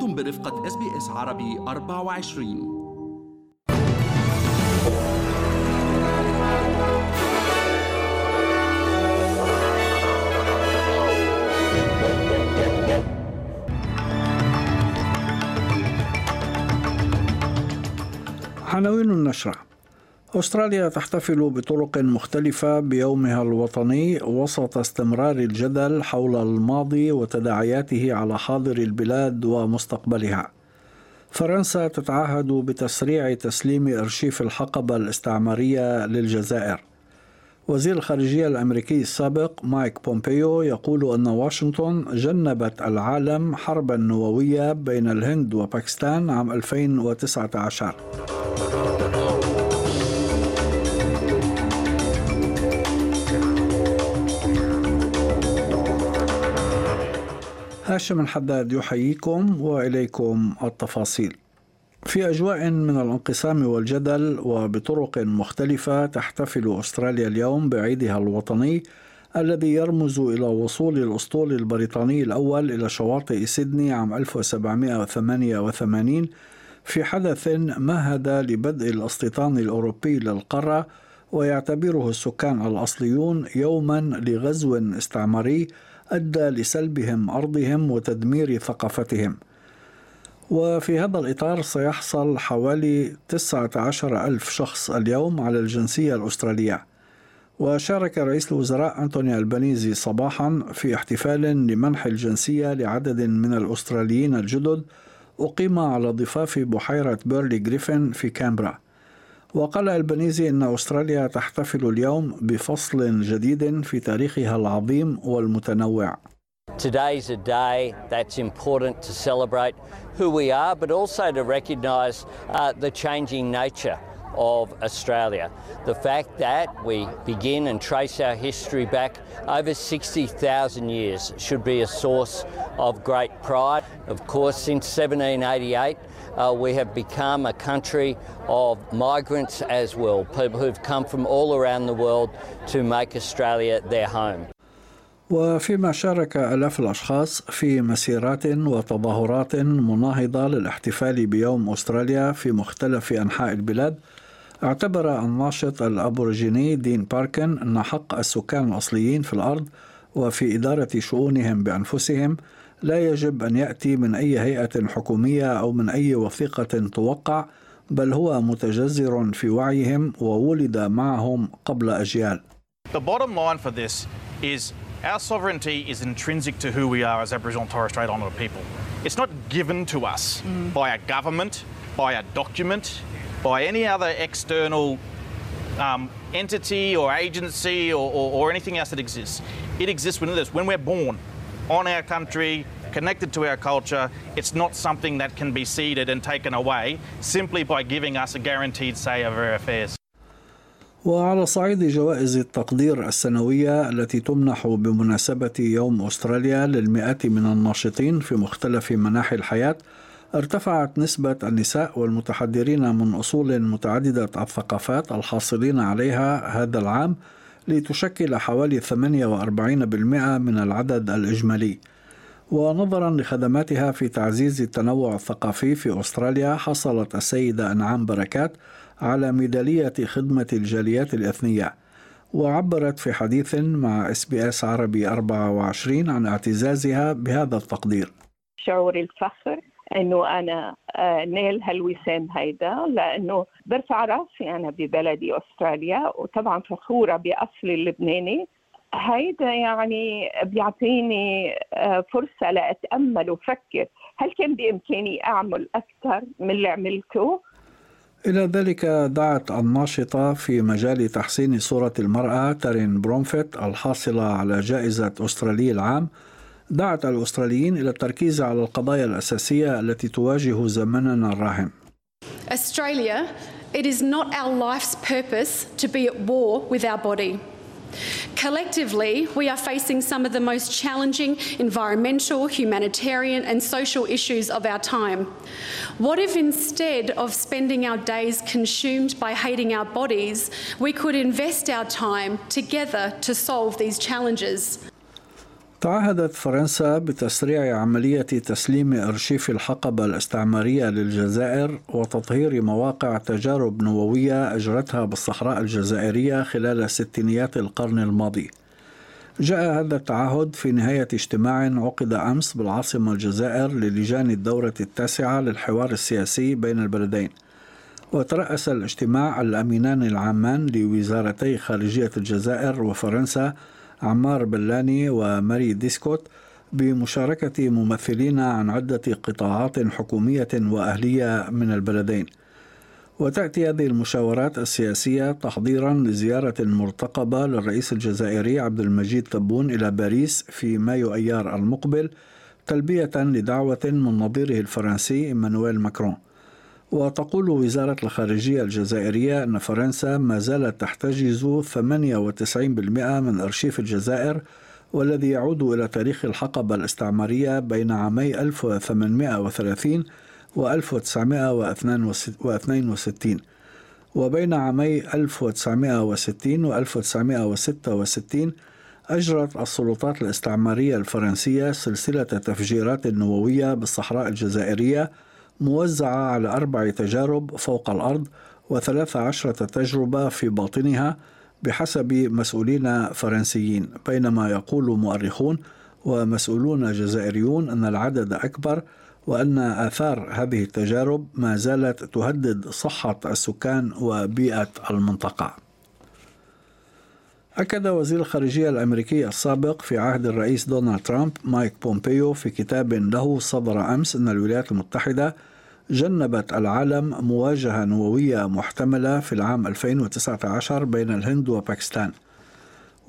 أنتم برفقة اس بي اس عربي 24 عناوين النشرة. أستراليا تحتفل بطرق مختلفة بيومها الوطني وسط استمرار الجدل حول الماضي وتداعياته على حاضر البلاد ومستقبلها. فرنسا تتعهد بتسريع تسليم أرشيف الحقبة الاستعمارية للجزائر. وزير الخارجية الأمريكي السابق مايك بومبيو يقول أن واشنطن جنبت العالم حربا نووية بين الهند وباكستان عام 2019 هاشم الحداد يحييكم وإليكم التفاصيل. في أجواء من الانقسام والجدل وبطرق مختلفة تحتفل أستراليا اليوم بعيدها الوطني الذي يرمز إلى وصول الأسطول البريطاني الأول إلى شواطئ سيدني عام 1788 في حدث مهد لبدء الاستيطان الأوروبي للقاره ويعتبره السكان الأصليون يوما لغزو استعماري أدى لسلبهم أرضهم وتدمير ثقافتهم. وفي هذا الإطار سيحصل حوالي 19 ألف شخص اليوم على الجنسية الأسترالية. وشارك رئيس الوزراء أنتوني ألبانيزي صباحا في احتفال لمنح الجنسية لعدد من الأستراليين الجدد أقيم على ضفاف بحيرة بيرلي جريفن في كامبرا. وقال البنيزي أن أستراليا تحتفل اليوم بفصل جديد في تاريخها العظيم والمتنوع Today's a day that's important to celebrate who we are, but also to recognise uh, the changing nature of Australia. The fact that we begin and trace our history back over 60,000 years should be a source of great pride. Of course, since 1788, uh, we have become a country of migrants as well, people who've come from all around the world to make Australia their home. وفيما شارك آلاف الأشخاص في مسيرات وتظاهرات مناهضة للاحتفال بيوم أستراليا في مختلف أنحاء البلاد اعتبر الناشط الأبورجيني دين باركن أن حق السكان الأصليين في الأرض وفي إدارة شؤونهم بأنفسهم لا يجب أن يأتي من أي هيئة حكومية أو من أي وثيقة توقع بل هو متجذر في وعيهم وولد معهم قبل أجيال. The bottom line for this is our sovereignty is intrinsic to who we are as Aboriginal and Torres Strait Islander people. It's not given to us mm. by a government, by a document, by any other external um, entity or agency or, or, or anything else that exists. It exists within us when we're born on our country, connected to our culture. It's not something that can be ceded and taken away simply by giving us a guaranteed say over our affairs. وعلى صعيد جوائز التقدير السنوية التي تمنح بمناسبة يوم أستراليا للمئات من الناشطين في مختلف مناحي الحياة ارتفعت نسبة النساء والمتحدرين من أصول متعددة الثقافات الحاصلين عليها هذا العام لتشكل حوالي 48% من العدد الإجمالي. ونظرا لخدماتها في تعزيز التنوع الثقافي في أستراليا حصلت السيدة أنعام بركات على ميدالية خدمة الجاليات الإثنية. وعبرت في حديث مع إس بي إس عربي 24 عن اعتزازها بهذا التقدير. شعور الفخر إنه أنا آه، نيل هالوسام هيدا لأنه برفع رأسي أنا ببلدي أستراليا وطبعا فخورة باصلي اللبناني. هيدا يعني بيعطيني آه، فرصة لأتأمل وفكر. هل كان بإمكاني أعمل أكثر من اللي عملته؟ إلى ذلك دعت الناشطة في مجال تحسين صورة المرأة تارين برومفيت الحاصلة على جائزة أسترالي العام. دعت الأستراليين إلى التركيز على القضايا الأساسية التي تواجه زمننا الراهن. Australia, it is not our life's purpose to be at war with our body. Collectively, we are facing some of the most challenging environmental, humanitarian, and social issues of our time. What if instead of spending our days consumed by hating our bodies, we could invest our time together to solve these challenges? تعهدت فرنسا بتسريع عملية تسليم أرشيف الحقبة الاستعمارية للجزائر وتطهير مواقع تجارب نووية أجرتها بالصحراء الجزائرية خلال ستينيات القرن الماضي. جاء هذا التعهد في نهاية اجتماع عقد أمس بالعاصمة الجزائر للجان الدورة التاسعة للحوار السياسي بين البلدين. وترأس الاجتماع الأمينان العامان لوزارتي خارجية الجزائر وفرنسا عمار بلاني وماري ديسكوت بمشاركة ممثلين عن عدة قطاعات حكومية وأهلية من البلدين. وتأتي هذه المشاورات السياسية تحضيرا لزيارة مرتقبة للرئيس الجزائري عبد المجيد تبون إلى باريس في مايو أيار المقبل تلبية لدعوة من نظيره الفرنسي إيمانويل ماكرون. وتقول وزارة الخارجية الجزائرية أن فرنسا ما زالت تحتجز 98% من أرشيف الجزائر والذي يعود إلى تاريخ الحقبة الاستعمارية بين عامي 1830 و 1962 وبين عامي 1960 و 1966 أجرت السلطات الاستعمارية الفرنسية سلسلة تفجيرات نووية بالصحراء الجزائرية موزعة على أربع تجارب فوق الأرض وثلاث عشرة تجربة في باطنها بحسب مسؤولين فرنسيين بينما يقول مؤرخون ومسؤولون جزائريون أن العدد أكبر وأن آثار هذه التجارب ما زالت تهدد صحة السكان وبيئة المنطقة. أكد وزير الخارجية الأمريكي السابق في عهد الرئيس دونالد ترامب مايك بومبيو في كتاب له صدر أمس أن الولايات المتحدة جنبت العالم مواجهة نووية محتملة في العام 2019 بين الهند وباكستان.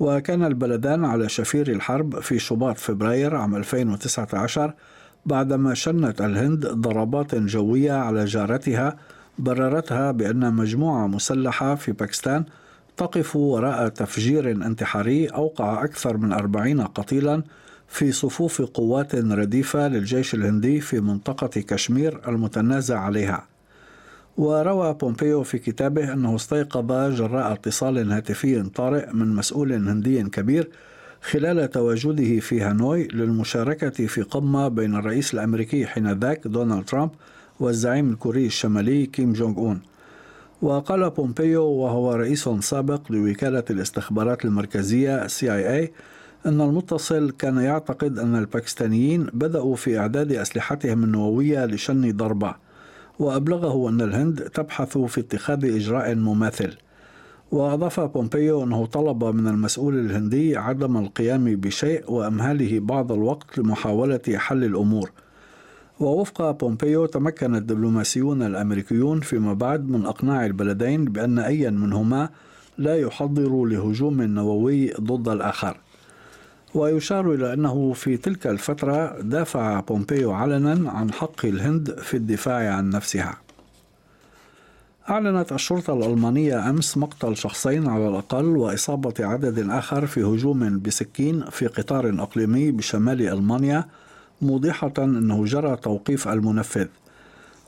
وكان البلدان على شفير الحرب في شباط فبراير عام 2019 بعدما شنت الهند ضربات جوية على جارتها بررتها بأن مجموعة مسلحة في باكستان تقف وراء تفجير انتحاري أوقع أكثر من أربعين قتيلا في صفوف قوات رديفة للجيش الهندي في منطقة كشمير المتنازع عليها. وروى بومبيو في كتابه أنه استيقظ جراء اتصال هاتفي طارئ من مسؤول هندي كبير خلال تواجده في هانوي للمشاركة في قمة بين الرئيس الأمريكي حينذاك دونالد ترامب والزعيم الكوري الشمالي كيم جونغ أون. وقال بومبيو وهو رئيس سابق لوكالة الاستخبارات المركزية CIA أن المتصل كان يعتقد أن الباكستانيين بدأوا في إعداد أسلحتهم النووية لشن ضربة وأبلغه أن الهند تبحث في اتخاذ إجراء مماثل. وأضاف بومبيو أنه طلب من المسؤول الهندي عدم القيام بشيء وأمهاله بعض الوقت لمحاولة حل الأمور. ووفق بومبيو تمكن الدبلوماسيون الأمريكيون فيما بعد من إقناع البلدين بأن أيا منهما لا يحضر لهجوم نووي ضد الآخر. ويشار إلى أنه في تلك الفترة دافع بومبيو علنا عن حق الهند في الدفاع عن نفسها. أعلنت الشرطة الألمانية أمس مقتل شخصين على الأقل وإصابة عدد آخر في هجوم بسكين في قطار إقليمي بشمال ألمانيا موضحة أنه جرى توقيف المنفذ.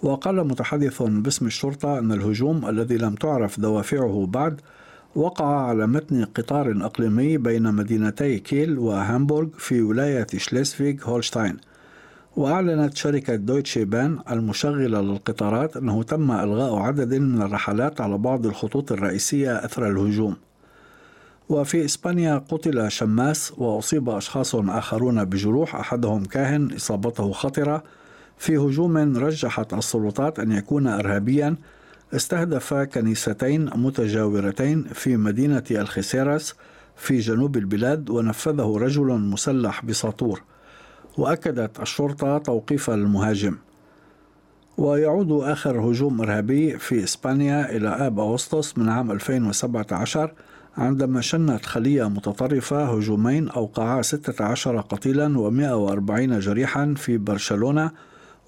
وقال متحدث باسم الشرطة أن الهجوم الذي لم تعرف دوافعه بعد وقع على متن قطار إقليمي بين مدينتي كيل وهامبورغ في ولاية شليسفيغ هولشتاين. وأعلنت شركة دويتشي بان المشغلة للقطارات أنه تم إلغاء عدد من الرحلات على بعض الخطوط الرئيسية أثر الهجوم. وفي إسبانيا قتل شماس وأصيب أشخاص آخرون بجروح أحدهم كاهن إصابته خطرة. في هجوم رجحت السلطات أن يكون إرهابيا. استهدف كنيستين متجاورتين في مدينة الخسيرس في جنوب البلاد ونفذه رجل مسلح بساطور. وأكدت الشرطة توقيف المهاجم. ويعود آخر هجوم إرهابي في إسبانيا إلى آب أغسطس من عام 2017 عندما شنت خلية متطرفة هجومين أوقعا 16 قتيلا و140 جريحا في برشلونة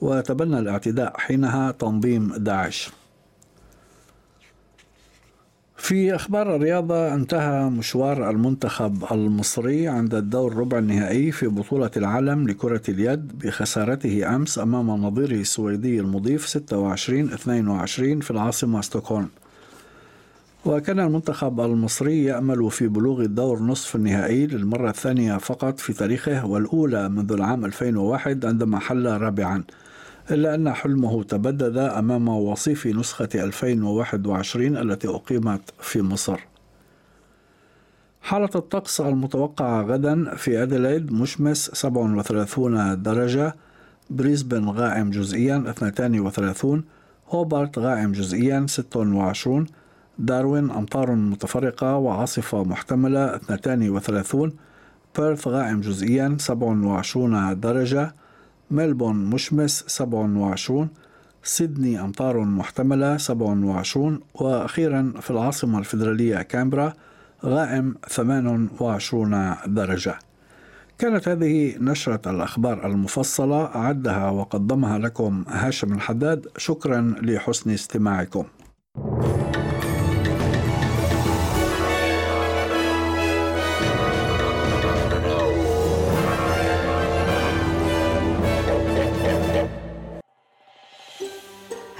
وتبنى الاعتداء حينها تنظيم داعش. في أخبار الرياضة انتهى مشوار المنتخب المصري عند الدور ربع النهائي في بطولة العالم لكرة اليد بخسارته أمس أمام نظيره السويدي المضيف 26-22 في العاصمة ستوكهولم. وكان المنتخب المصري يأمل في بلوغ الدور نصف النهائي للمرة الثانية فقط في تاريخه والأولى منذ العام 2001 عندما حل رابعا. إلا أن حلمه تبدد أمام وصيف نسخة 2021 التي أقيمت في مصر. حالة الطقس المتوقعة غدا في أديلايد مشمس 37 درجة بريسبن غائم جزئيا 32 هوبارت غائم جزئيا 26 داروين أمطار متفرقة وعاصفة محتملة 32 بيرث غائم جزئيا 27 درجة ملبون مشمس 27 سيدني أمطار محتملة 27 وأخيرا في العاصمة الفيدرالية كامبرا غائم 28 درجة. كانت هذه نشرة الأخبار المفصلة أعدها وقدمها لكم هاشم الحداد. شكرا لحسن استماعكم.